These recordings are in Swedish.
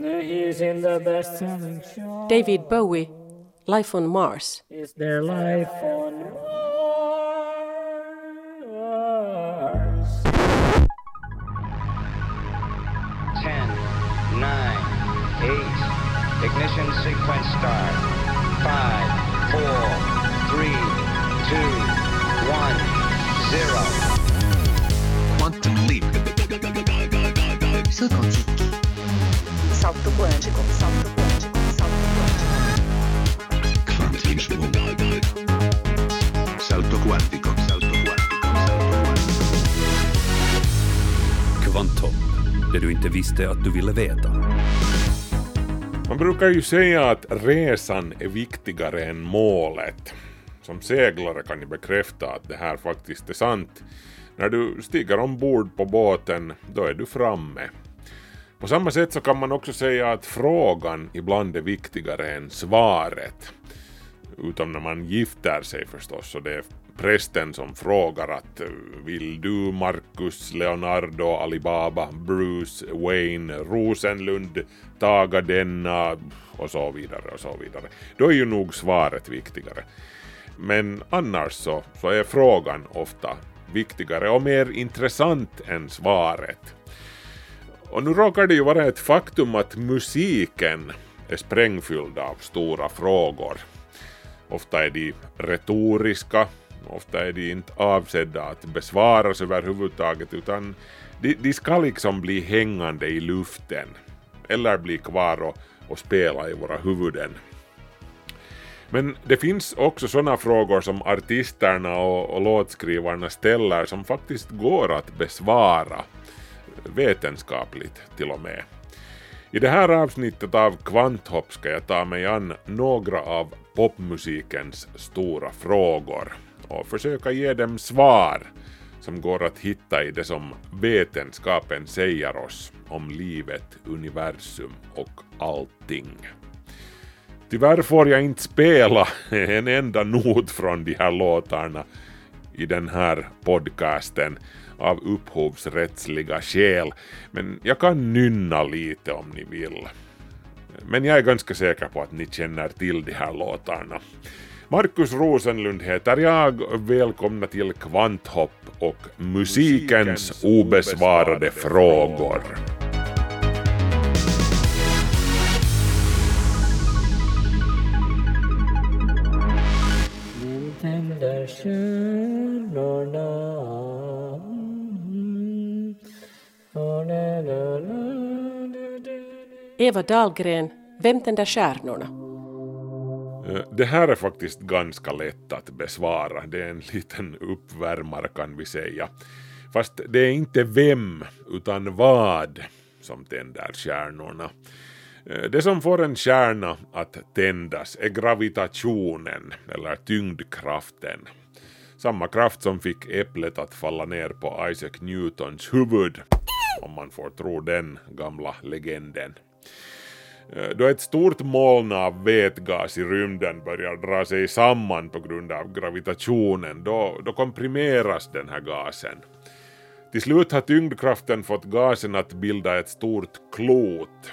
He's in the best-selling show. David Bowie, Life on Mars. Is there life on Mars? 10, 9, 8, ignition sequence start. 5, 4, 3, 2, 1, 0. Quantum leap. Saut quantique. Salto quântico, salto quântico, salto quântico. Kvantismo. Salto quantico. Salto quantico. Salto quantico. Kvanthopp, det du inte visste att du ville veta. Man brukar ju säga att resan är viktigare än målet. Som seglare kan jag bekräfta att det här faktiskt är sant. När du stiger ombord på båten, då är du framme. På samma sätt så kan man också säga att frågan ibland är viktigare än svaret. Utom när man gifter sig förstås och det är prästen som frågar att eh, vill du Marcus, Leonardo, Alibaba, Bruce, Wayne, Rosenlund taga denna och så vidare och så vidare. Då är ju nog svaret viktigare. Men annars så, så är frågan ofta viktigare och mer intressant än svaret. Och nu råkar det ju vara ett faktum att musiken är sprängfylld av stora frågor. Ofta är de retoriska, ofta är de inte avsedda att besvaras överhuvudtaget utan de, de ska liksom bli hängande i luften eller bli kvar och, och spela i våra huvuden. Men det finns också sådana frågor som artisterna och, och låtskrivarna ställer som faktiskt går att besvara vetenskapligt till och med. I det här avsnittet av Kvanthopp ska jag ta mig an några av popmusikens stora frågor och försöka ge dem svar som går att hitta i det som vetenskapen säger oss om livet, universum och allting. Tyvärr får jag inte spela en enda not från de här låtarna i den här podcasten av upphovsrättsliga skäl, men jag kan nynna lite om ni vill. Men jag är ganska säker på att ni känner till de här låtarna. Markus Rosenlund heter jag, välkomna till Kvanthopp och musikens obesvarade frågor. Tänder Eva Dahlgren, Vem tänder stjärnorna? Eh, det här är faktiskt ganska lätt att besvara. Det är en liten uppvärmare kan vi säga. Fast det är inte vem, utan vad som tänder stjärnorna. Eh, det som får en stjärna att tändas är gravitationen, eller tyngdkraften. Samma kraft som fick äpplet att falla ner på Isaac Newtons huvud, om man får tro den gamla legenden. Eh, då ett stort moln av vätgas i rymden börjar dra sig samman på grund av gravitationen, då, då komprimeras den här gasen. Till slut har tyngdkraften fått gasen att bilda ett stort klot.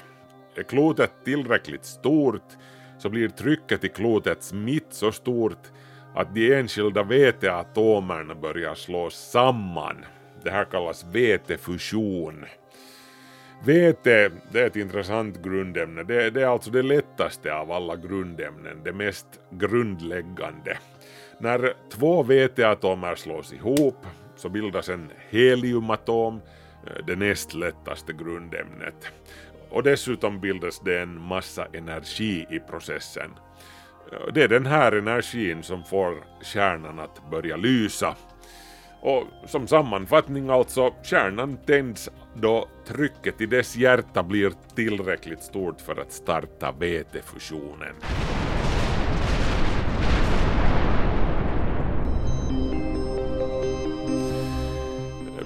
Är klotet tillräckligt stort så blir trycket i klotets mitt så stort att de enskilda väteatomerna börjar slås samman. Det här kallas vätefusion. Vete det är ett intressant grundämne. Det, det är alltså det lättaste av alla grundämnen, det mest grundläggande. När två väteatomer slås ihop så bildas en heliumatom, eh, det näst lättaste grundämnet. Och dessutom bildas det en massa energi i processen. Eh, det är den här energin som får kärnan att börja lysa. Och som sammanfattning alltså, kärnan tänds då trycket i dess hjärta blir tillräckligt stort för att starta vätefusionen.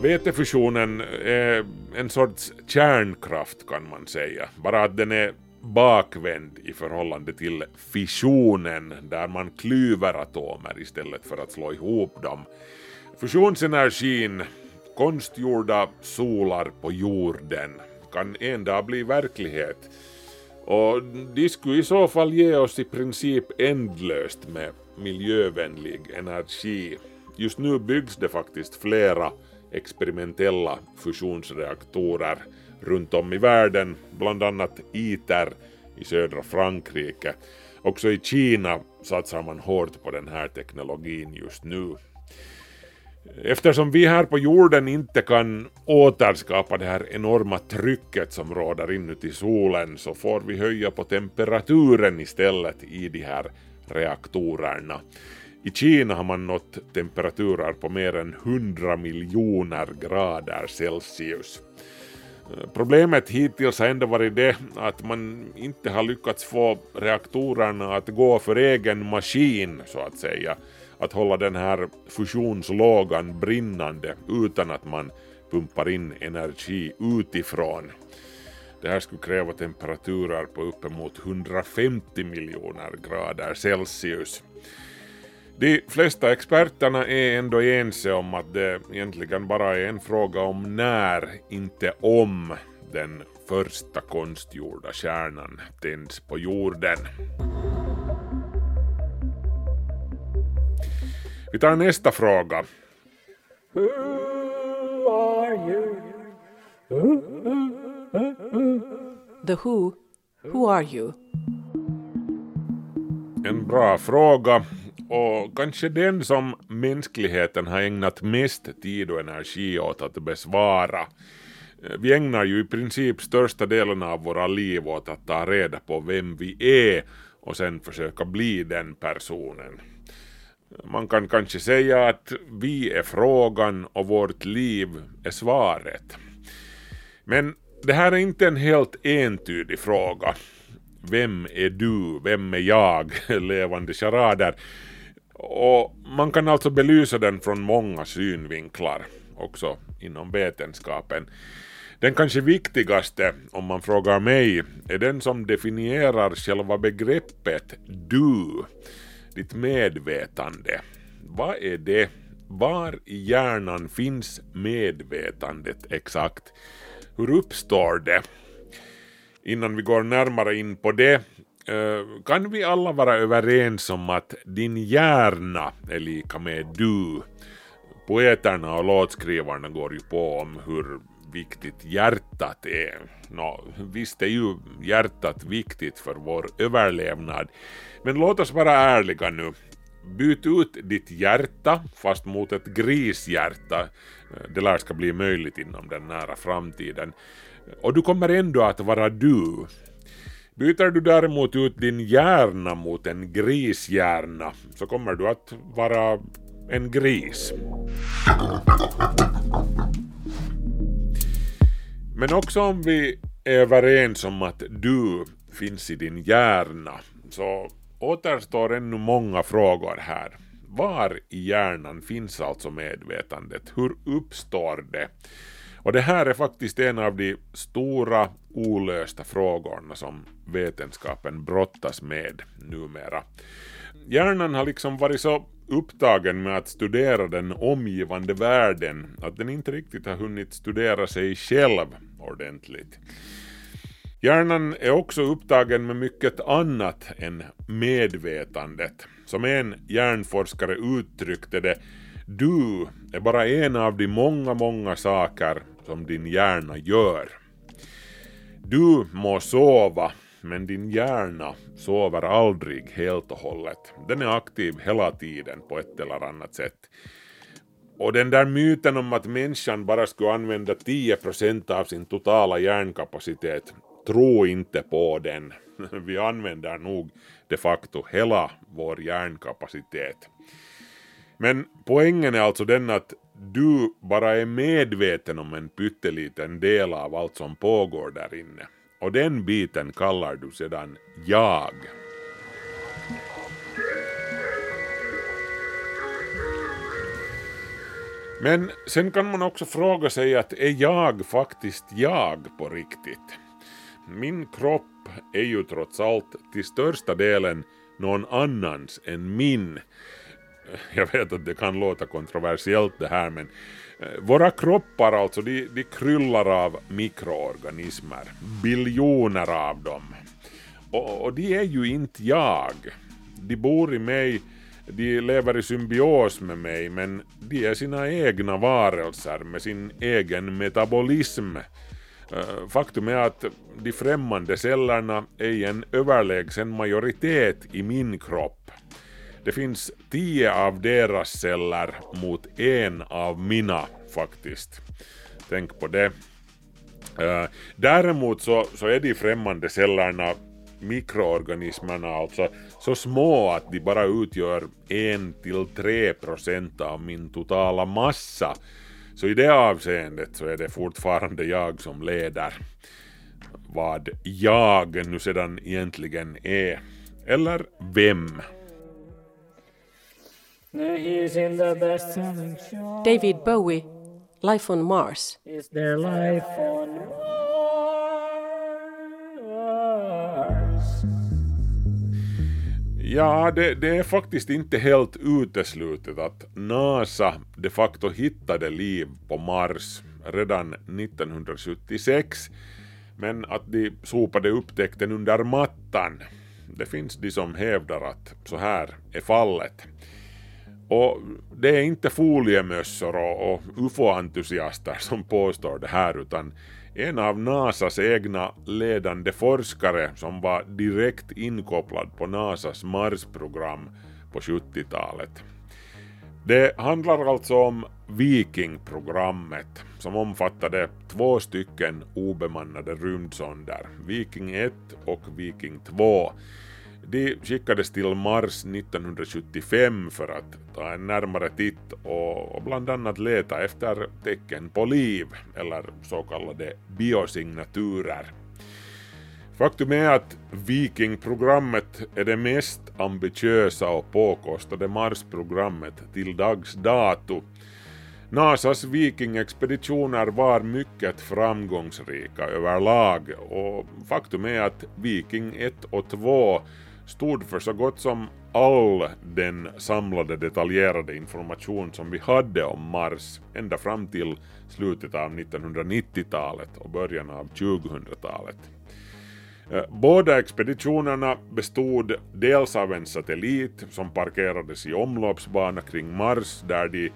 Vätefusionen är en sorts kärnkraft kan man säga, bara att den är bakvänd i förhållande till fissionen där man klyver atomer istället för att slå ihop dem. Fusionsenergin, konstgjorda solar på jorden, kan en dag bli verklighet. Och de skulle i så fall ge oss i princip ändlöst med miljövänlig energi. Just nu byggs det faktiskt flera experimentella fusionsreaktorer runt om i världen, bland annat ITER i södra Frankrike. Också i Kina satsar man hårt på den här teknologin just nu. Eftersom vi här på jorden inte kan återskapa det här enorma trycket som råder inuti solen så får vi höja på temperaturen istället i de här reaktorerna. I Kina har man nått temperaturer på mer än 100 miljoner grader Celsius. Problemet hittills har ändå varit det att man inte har lyckats få reaktorerna att gå för egen maskin så att säga. Att hålla den här fusionslågan brinnande utan att man pumpar in energi utifrån. Det här skulle kräva temperaturer på uppemot 150 miljoner grader Celsius. De flesta experterna är ändå ense om att det egentligen bara är en fråga om när, inte om, den första konstgjorda kärnan tänds på jorden. Vi tar nästa fråga. The Who, Who are you? En bra fråga och kanske den som mänskligheten har ägnat mest tid och energi åt att besvara. Vi ägnar ju i princip största delen av våra liv åt att ta reda på vem vi är och sen försöka bli den personen. Man kan kanske säga att vi är frågan och vårt liv är svaret. Men det här är inte en helt entydig fråga. Vem är du? Vem är jag? Levande charader. Och man kan alltså belysa den från många synvinklar, också inom vetenskapen. Den kanske viktigaste, om man frågar mig, är den som definierar själva begreppet du, ditt medvetande. Vad är det? Var i hjärnan finns medvetandet exakt? Hur uppstår det? Innan vi går närmare in på det eh, kan vi alla vara överens om att din hjärna är lika med du. Poeterna och låtskrivarna går ju på om hur viktigt hjärtat är. Nå, visst är ju hjärtat viktigt för vår överlevnad, men låt oss vara ärliga nu. Byt ut ditt hjärta, fast mot ett grishjärta. Det lär ska bli möjligt inom den nära framtiden. Och du kommer ändå att vara du. Byter du däremot ut din hjärna mot en grishjärna så kommer du att vara en gris. Men också om vi är överens om att du finns i din hjärna så återstår ännu många frågor här. Var i hjärnan finns alltså medvetandet? Hur uppstår det? Och det här är faktiskt en av de stora olösta frågorna som vetenskapen brottas med numera. Hjärnan har liksom varit så upptagen med att studera den omgivande världen att den inte riktigt har hunnit studera sig själv ordentligt. Hjärnan är också upptagen med mycket annat än medvetandet. Som en hjärnforskare uttryckte det, du är bara en av de många, många saker som din hjärna gör. Du må sova, men din hjärna sover aldrig helt och hållet. Den är aktiv hela tiden på ett eller annat sätt. Och den där myten om att människan bara skulle använda 10% av sin totala hjärnkapacitet, tro inte på den. Vi använder nog de facto hela vår hjärnkapacitet. Men poängen är alltså den att du bara är medveten om en pytteliten del av allt som pågår där inne. Och den biten kallar du sedan jag. Men sen kan man också fråga sig att är jag faktiskt jag på riktigt? Min kropp är ju trots allt till största delen någon annans än min. Jag vet att det kan låta kontroversiellt det här men eh, Våra kroppar alltså, de, de kryllar av mikroorganismer. Biljoner av dem. Och, och de är ju inte jag. De bor i mig, de lever i symbios med mig, men de är sina egna varelser med sin egen metabolism. Eh, faktum är att de främmande cellerna är en överlägsen majoritet i min kropp. Det finns tio av deras celler mot en av mina faktiskt. Tänk på det. Eh, däremot så, så är de främmande cellerna, mikroorganismerna alltså, så små att de bara utgör 1-3 procent av min totala massa. Så i det avseendet så är det fortfarande jag som leder vad jag nu sedan egentligen är. Eller vem. David Bowie, Life on Mars. Is there life on Mars? Ja, det, det är faktiskt inte helt uteslutet att NASA de facto hittade liv på Mars redan 1976, men att de sopade upptäckten under mattan. Det finns de som hävdar att så här är fallet. Och det är inte foliemössor och, och ufo-entusiaster som påstår det här utan en av NASAs egna ledande forskare som var direkt inkopplad på NASAs Mars-program på 70-talet. Det handlar alltså om Viking-programmet som omfattade två stycken obemannade rymdsonder, Viking 1 och Viking 2. De skickades till Mars 1975 för att ta en närmare titt och, bland annat leta efter tecken på liv, eller så kallade biosignaturer. Faktum är att Viking-programmet är det mest ambitiösa och påkostade Mars-programmet till dags dato. NASAs Viking-expeditioner var mycket framgångsrika överlag och faktum är att Viking 1 och 2 stod för så gott som all den samlade detaljerade information som vi hade om Mars ända fram till slutet av 1990-talet och början av 2000-talet. Eh, båda expeditionerna bestod dels av en satellit som parkerades i omloppsbana kring Mars där de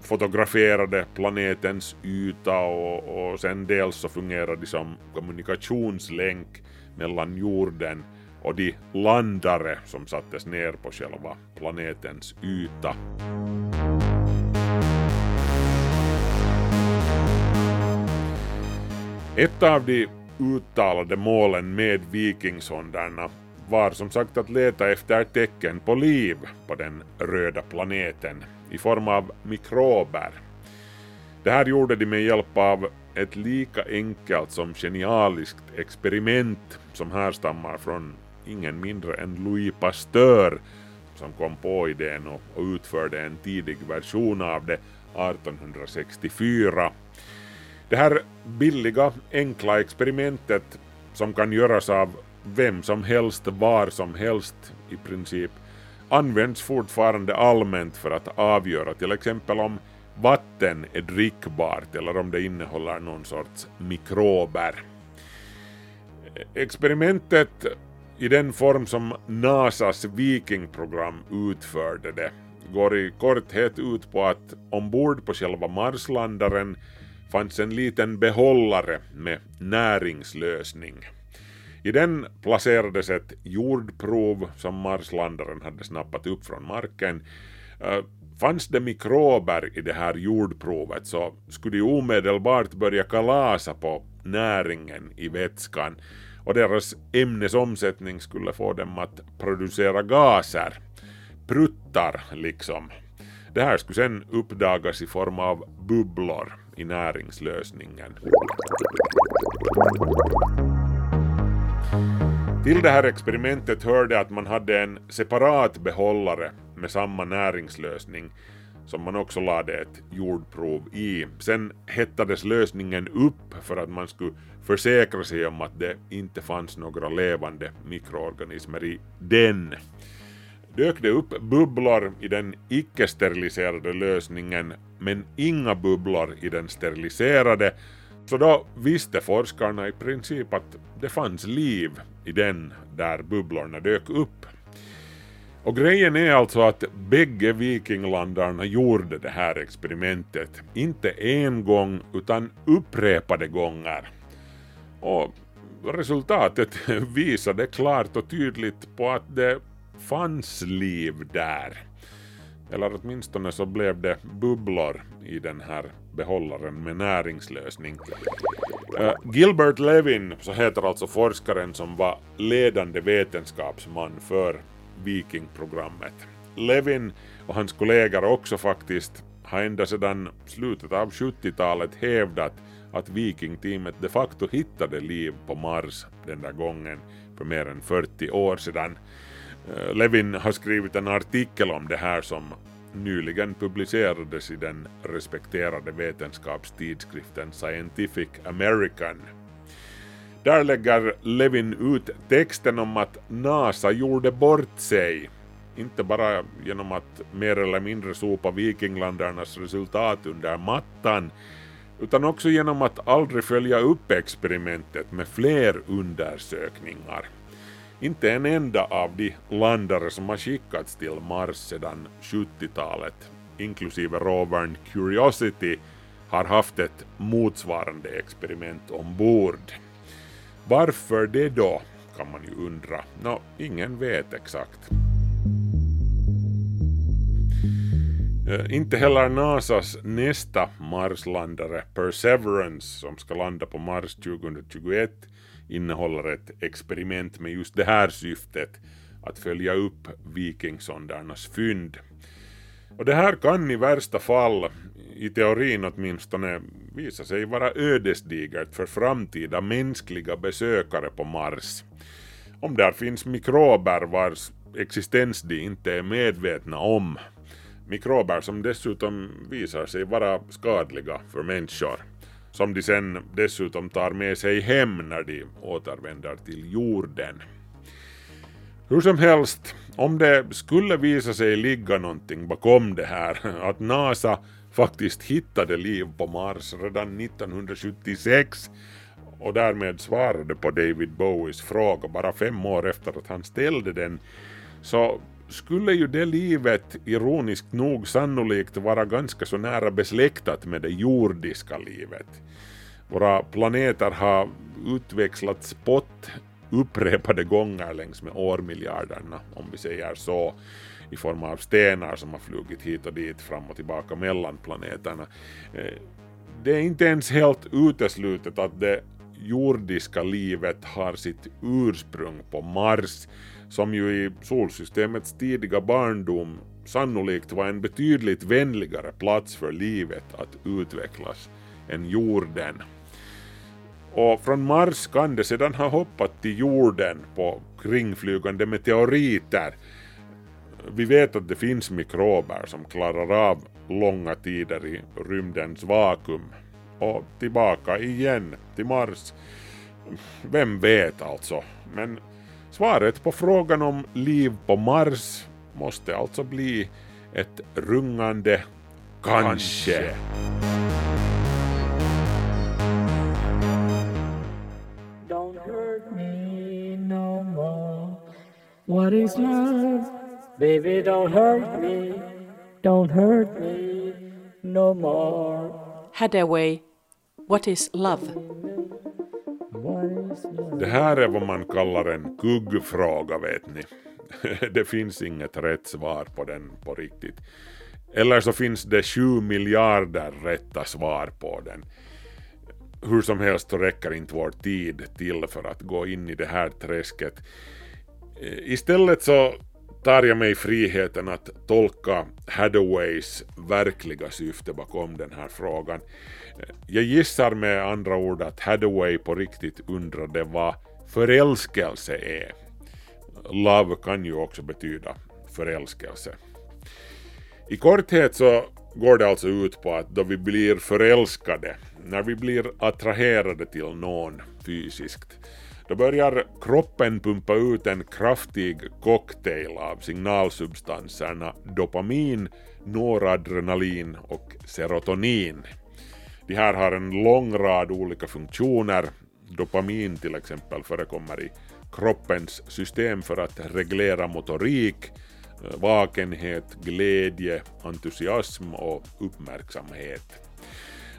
fotograferade planetens yta och, och sen dels så fungerade de som kommunikationslänk mellan jorden och de landare som sattes ner på själva planetens yta. Ett av de uttalade målen med vikingsondarna var som sagt att leta efter tecken på liv på den röda planeten i form av mikrober. Det här gjorde de med hjälp av ett lika enkelt som genialiskt experiment som härstammar från ingen mindre än Louis Pasteur som kom på idén och, utförde en tidig version av det 1864. Det här billiga, enkla experimentet som kan göras av vem som helst, var som helst i princip, används fortfarande allmänt för att avgöra till exempel om vatten är drickbart eller om det innehåller någon sorts mikrober. Experimentet i den form som NASAs Viking-program utförde det går i korthet ut på att ombord på själva Marslandaren fanns en liten behållare med näringslösning. I den placerades ett jordprov som Marslandaren hade snappat upp från marken. Eh, fanns det mikrober i det här jordprovet så skulle de omedelbart börja kalasa på näringen i vätskan och deras ämnesomsättning skulle få dem att producera gaser. Pruttar liksom. Det här skulle sen uppdagas i form av bubblor i näringslösningen. Till det här experimentet hörde att man hade en separat behållare med samma näringslösning som man också lade ett jordprov i. Sen hettades lösningen upp för att man skulle försäkra sig om att det inte fanns några levande mikroorganismer i den. dök det upp bubblor i den icke-steriliserade lösningen men inga bubblor i den steriliserade så då visste forskarna i princip att det fanns liv i den där bubblorna dök upp. Och grejen är alltså att bägge vikinglandarna gjorde det här experimentet, inte en gång utan upprepade gånger. Och resultatet visade klart och tydligt på att det fanns liv där. Eller åtminstone så blev det bubblor i den här behållaren med näringslösning. Eh, Gilbert Levin, så heter alltså forskaren som var ledande vetenskapsman för Vikingprogrammet. Levin och hans kollegor också faktiskt har ända sedan slutet av 70-talet hävdat att Viking-teamet de facto hittade liv på Mars den där gången för mer än 40 år sedan. Eh, Levin har skrivit en artikel om det här som nyligen publicerades i den respekterade vetenskapstidskriften Scientific American. Där lägger Levin ut texten om att NASA gjorde bort sig, inte bara genom att mer eller mindre sopa vikinglandarnas resultat under mattan, utan också genom att aldrig följa upp experimentet med fler undersökningar. Inte en enda av de landare som har skickats till Mars sedan 70-talet, inklusive rovern Curiosity, har haft ett motsvarande experiment ombord. Varför det då, kan man ju undra. Nå, ingen vet exakt. Eh, inte heller NASAs nästa Marslandare Perseverance som ska landa på Mars 2021 innehåller ett experiment med just det här syftet, att följa upp vikingsondarnas fynd. Och det här kan i värsta fall, i teorin åtminstone, visa sig vara ödesdigert för framtida mänskliga besökare på Mars. Om där finns mikrober vars existens de inte är medvetna om. Mikrober som dessutom visar sig vara skadliga för människor som de sen dessutom tar med sig hem när de återvänder till jorden. Hur som helst, om det skulle visa sig ligga någonting bakom det här, att NASA faktiskt hittade liv på Mars redan 1976 och därmed svarade på David Bowies fråga bara fem år efter att han ställde den, så skulle ju det livet ironiskt nog sannolikt vara ganska så nära besläktat med det jordiska livet. Våra planeter har utväxlat spott upprepade gånger längs med årmiljarderna, om vi säger så, i form av stenar som har flugit hit och dit fram och tillbaka mellan planeterna. Eh, det är inte ens helt uteslutet att det jordiska livet har sitt ursprung på Mars, som ju i solsystemets tidiga barndom sannolikt var en betydligt vänligare plats för livet att utvecklas än jorden. Och från Mars kan det sedan ha hoppat till jorden på kringflygande meteoriter. Vi vet att det finns mikrober som klarar av långa tider i rymdens vakuum. Och tillbaka igen till Mars. Vem vet alltså? Men svaret på frågan om liv på Mars måste alltså bli ett rungande kanske. Don't hurt me no more. What is love? Baby, don't hurt me. Don't hurt me no more. Hadaway, what is love? Det här är vad man kallar en kuggfråga vet ni. Det finns inget rätt svar på den på riktigt. Eller så finns det 7 miljarder rätta svar på den. Hur som helst så räcker inte vår tid till för att gå in i det här träsket. Eh, istället så tar jag mig friheten att tolka Hadaways verkliga syfte bakom den här frågan. Jag gissar med andra ord att Hathaway på riktigt undrade vad förälskelse är. Love kan ju också betyda förälskelse. I korthet så går det alltså ut på att då vi blir förälskade, när vi blir attraherade till någon fysiskt, då börjar kroppen pumpa ut en kraftig cocktail av signalsubstanserna dopamin, noradrenalin och serotonin. De här har en lång rad olika funktioner. Dopamin till exempel förekommer i kroppens system för att reglera motorik, eh, vakenhet, glädje, entusiasm och uppmärksamhet.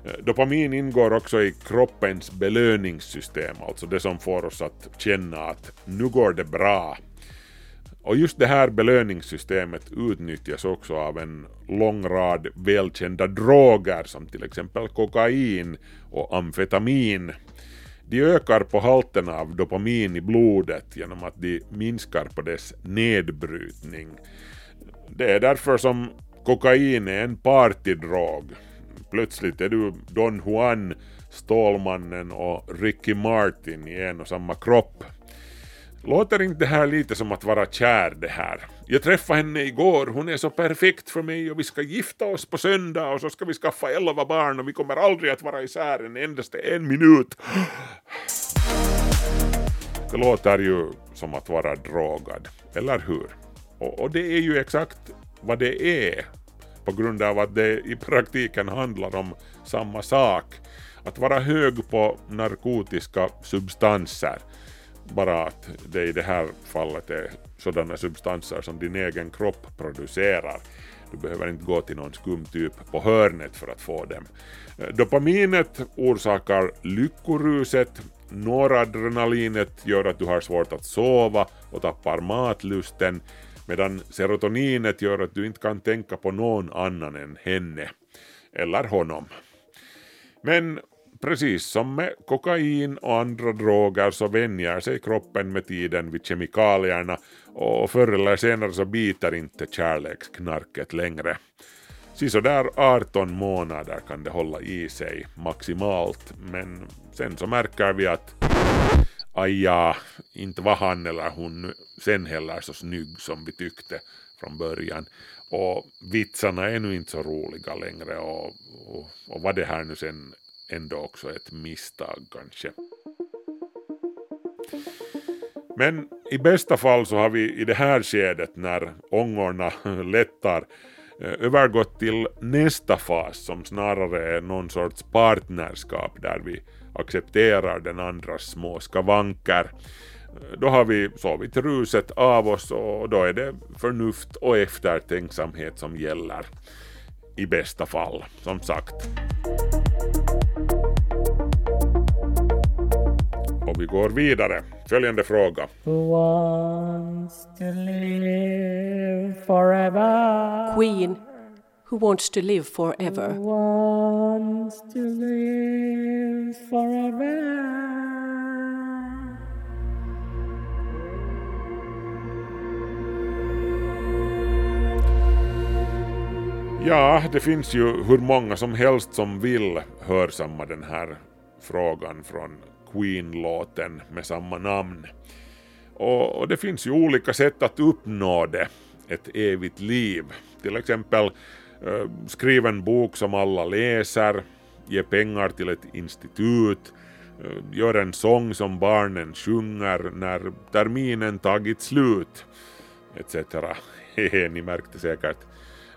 Eh, dopamin ingår också i kroppens belöningssystem, alltså det som får oss att känna att nu går det bra. Och just det här belöningssystemet utnyttjas också av en lång rad välkända droger som till exempel kokain och amfetamin. De ökar på halten av dopamin i blodet genom att de minskar på dess nedbrytning. Det är därför som kokain är en partydrog. Plötsligt är du Don Juan, Stålmannen och Ricky Martin i en och samma kropp. Låter inte det här lite som att vara kär det här? Jag träffade henne igår, hon är så perfekt för mig och vi ska gifta oss på söndag och så ska vi skaffa elva barn och vi kommer aldrig att vara isär en endaste en minut. Det låter ju som att vara drogad, eller hur? Och, och det är ju exakt vad det är på grund av att det i praktiken handlar om samma sak. Att vara hög på narkotiska substanser. Bara att det i det här fallet är sådana substanser som din egen kropp producerar. Du behöver inte gå till någon skum typ på hörnet för att få dem. Eh, dopaminet orsakar lyckoruset, noradrenalinet gör att du har svårt att sova och tappar matlusten, medan serotoninet gör att du inte kan tänka på någon annan än henne eller honom. Men precis som med kokain och andra droger så vänjer sig kroppen med tiden vid kemikalierna och förr eller senare så biter inte kärleksknarket längre. Sisådär 18 månader kan det hålla i sig maximalt men sen så märker vi att aja, inte var han eller hon sen heller så snygg som vi tyckte från början. Och vitsarna är nu inte så roliga längre och, och, och vad det här nu sen ändå också ett misstag kanske. Men i bästa fall så har vi i det här skedet när ångorna lättar eh, övergått till nästa fas som snarare är någon sorts partnerskap där vi accepterar den andras små skavanker. Eh, då har vi sovit ruset av oss och då är det förnuft och eftertänksamhet som gäller. I bästa fall, som sagt. Och vi går vidare. Följande fråga. Who wants to live forever? Queen, who wants to live forever. Who wants to live forever? Ja, det finns ju hur många som helst som vill hörsamma den här frågan från Queen-låten med samma namn. Och, och det finns ju olika sätt att uppnå det, ett evigt liv. Till exempel eh, skriv en bok som alla läser, ge pengar till ett institut, eh, gör en sång som barnen sjunger när terminen tagit slut, etc. Hehe, ni märkte säkert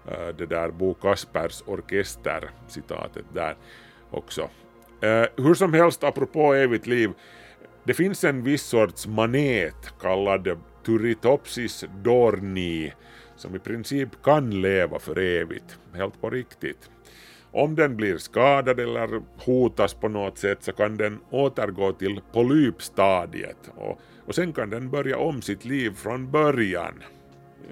eh, det där Bo Kaspers orkester citatet där också. Eh, hur som helst, apropå evigt liv, det finns en viss sorts manet kallad Turritopsis dorni som i princip kan leva för evigt, helt på riktigt. Om den blir skadad eller hotas på något sätt så kan den återgå till polypstadiet och, och sen kan den börja om sitt liv från början.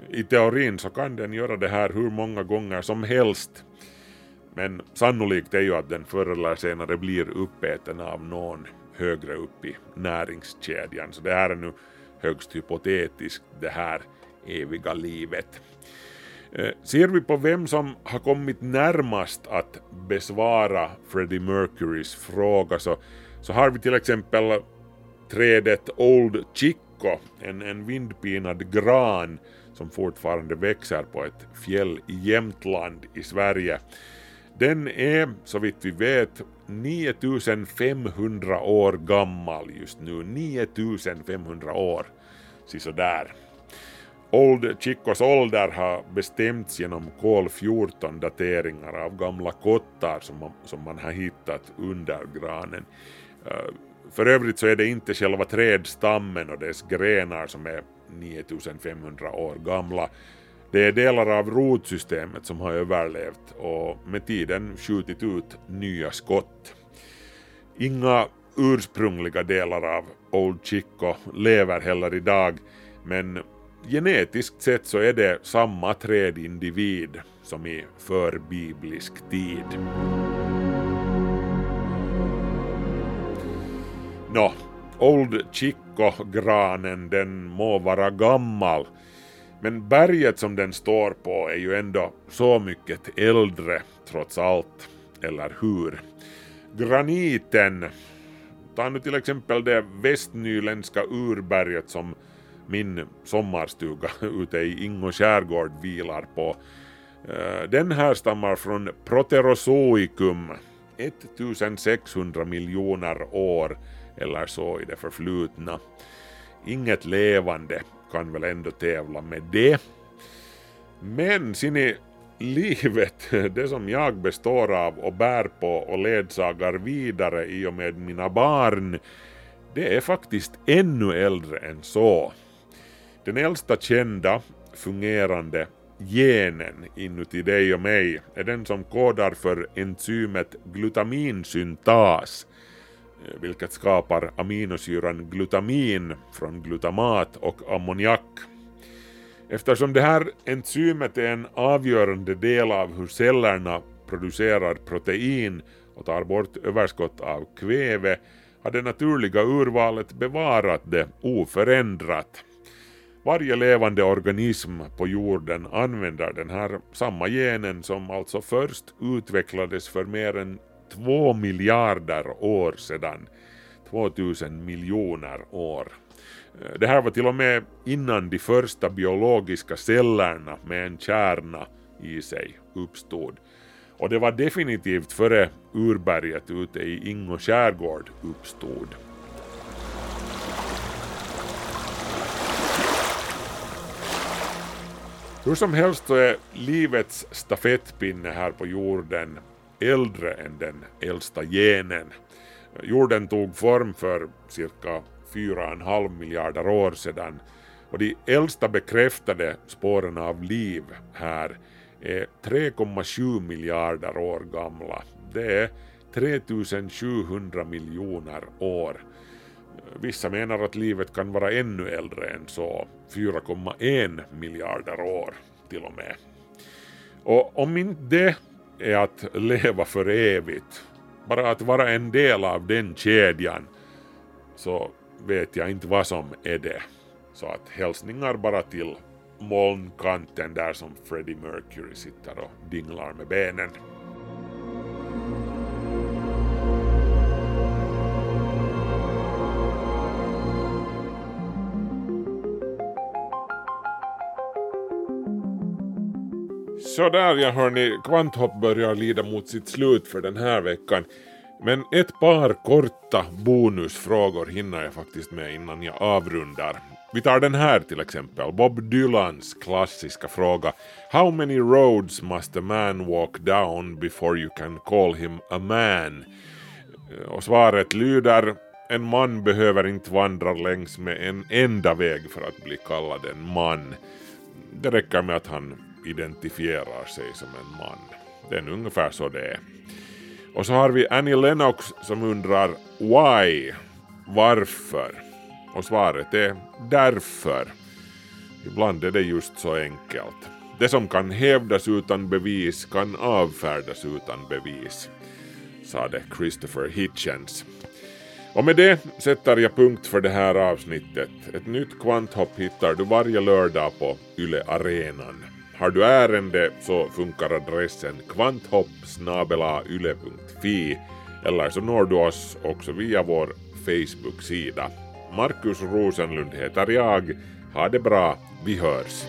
I teorin så kan den göra det här hur många gånger som helst. Men sannolikt är ju att den förr eller senare blir uppäten av någon högre upp i näringskedjan. Så det här är nu högst hypotetiskt det här eviga livet. Eh, ser vi på vem som har kommit närmast att besvara Freddie Mercurys fråga så, så har vi till exempel trädet Old Chico, en, en vindpinad gran som fortfarande växer på ett fjäll i Jämtland i Sverige. Den är, så vitt vi vet, 9500 år gammal just nu. 9500 år. där. Old Chicos ålder har bestämts genom kol-14-dateringar av gamla kottar som man, som man har hittat under granen. Eh, för övrigt så är det inte själva trädstammen och dess grenar som är 9500 år gamla. Det är delar av rotsystemet som har överlevt och med tiden skjutit ut nya skott. Inga ursprungliga delar av Old Chico lever heller idag men genetiskt sett så är det samma trädindivid som i förbiblisk tid. Nå, Old Chico-granen den må vara gammal men berget som den står på är ju ändå så mycket äldre trots allt, eller hur? Graniten, ta nu till exempel det västnyländska urberget som min sommarstuga ute i Ingo skärgård vilar på. Eh, den här stammar från Proterozoikum, 1600 miljoner år eller så i det förflutna. Inget levande kan väl ändå tävla med det. Men sin livet, det som jag består av och bär på och ledsagar vidare i och med mina barn, det är faktiskt ännu äldre än så. Den äldsta kända fungerande genen inuti dig och mig är den som kodar för enzymet glutaminsyntas, Eh, vilket skapar aminosyran glutamin från glutamat och ammoniak. Eftersom det här enzymet är en avgörande del av hur cellerna producerar protein och tar bort överskott av kväve har det naturliga urvalet bevarat det oförändrat. Varje levande organism på jorden använder den här samma genen som alltså först utvecklades för mer än två miljarder år sedan. 2000 miljoner år. Eh, det här var till och med innan de första biologiska cellerna med en kärna i sig uppstod. Och det var definitivt före urberget ute i Ingo skärgård uppstod. Hur som helst så är livets stafettpinne här på jorden äldre än den äldsta genen. Jorden tog form för cirka 4,5 miljarder år sedan och de äldsta bekräftade spåren av liv här är 3,7 miljarder år gamla. Det är 3700 miljoner år. Vissa menar att livet kan vara ännu äldre än så, 4,1 miljarder år till och med. Och om inte det är att leva för evigt. Bara att vara en del av den kedjan så vet jag inte vad som är det. Så att hälsningar bara till molnkanten där som Freddie Mercury sitter och dinglar med benen. Sådär ja hörni, Kvanthopp börjar lida mot sitt slut för den här veckan. Men ett par korta bonusfrågor hinner jag faktiskt med innan jag avrundar. Vi tar den här till exempel, Bob Dylans klassiska fråga How many roads must a man walk down before you can call him a man? Och svaret lyder En man behöver inte vandra längs med en enda väg för att bli kallad en man. Det räcker med att han identifierar sig som en man. Det är ungefär så det är. Och så har vi Annie Lennox som undrar why? Varför? Och svaret är därför. Ibland är det just så enkelt. Det som kan hävdas utan bevis kan avfärdas utan bevis, sade Christopher Hitchens. Och med det sätter jag punkt för det här avsnittet. Ett nytt kvanthopp hittar du varje lördag på Yle Arenan. Har du ärende så funkar adressen kvanthopp.yle.fi eller så når du oss också via vår Facebook-sida. Markus Rosenlund heter jag. Ha det bra, vi hörs.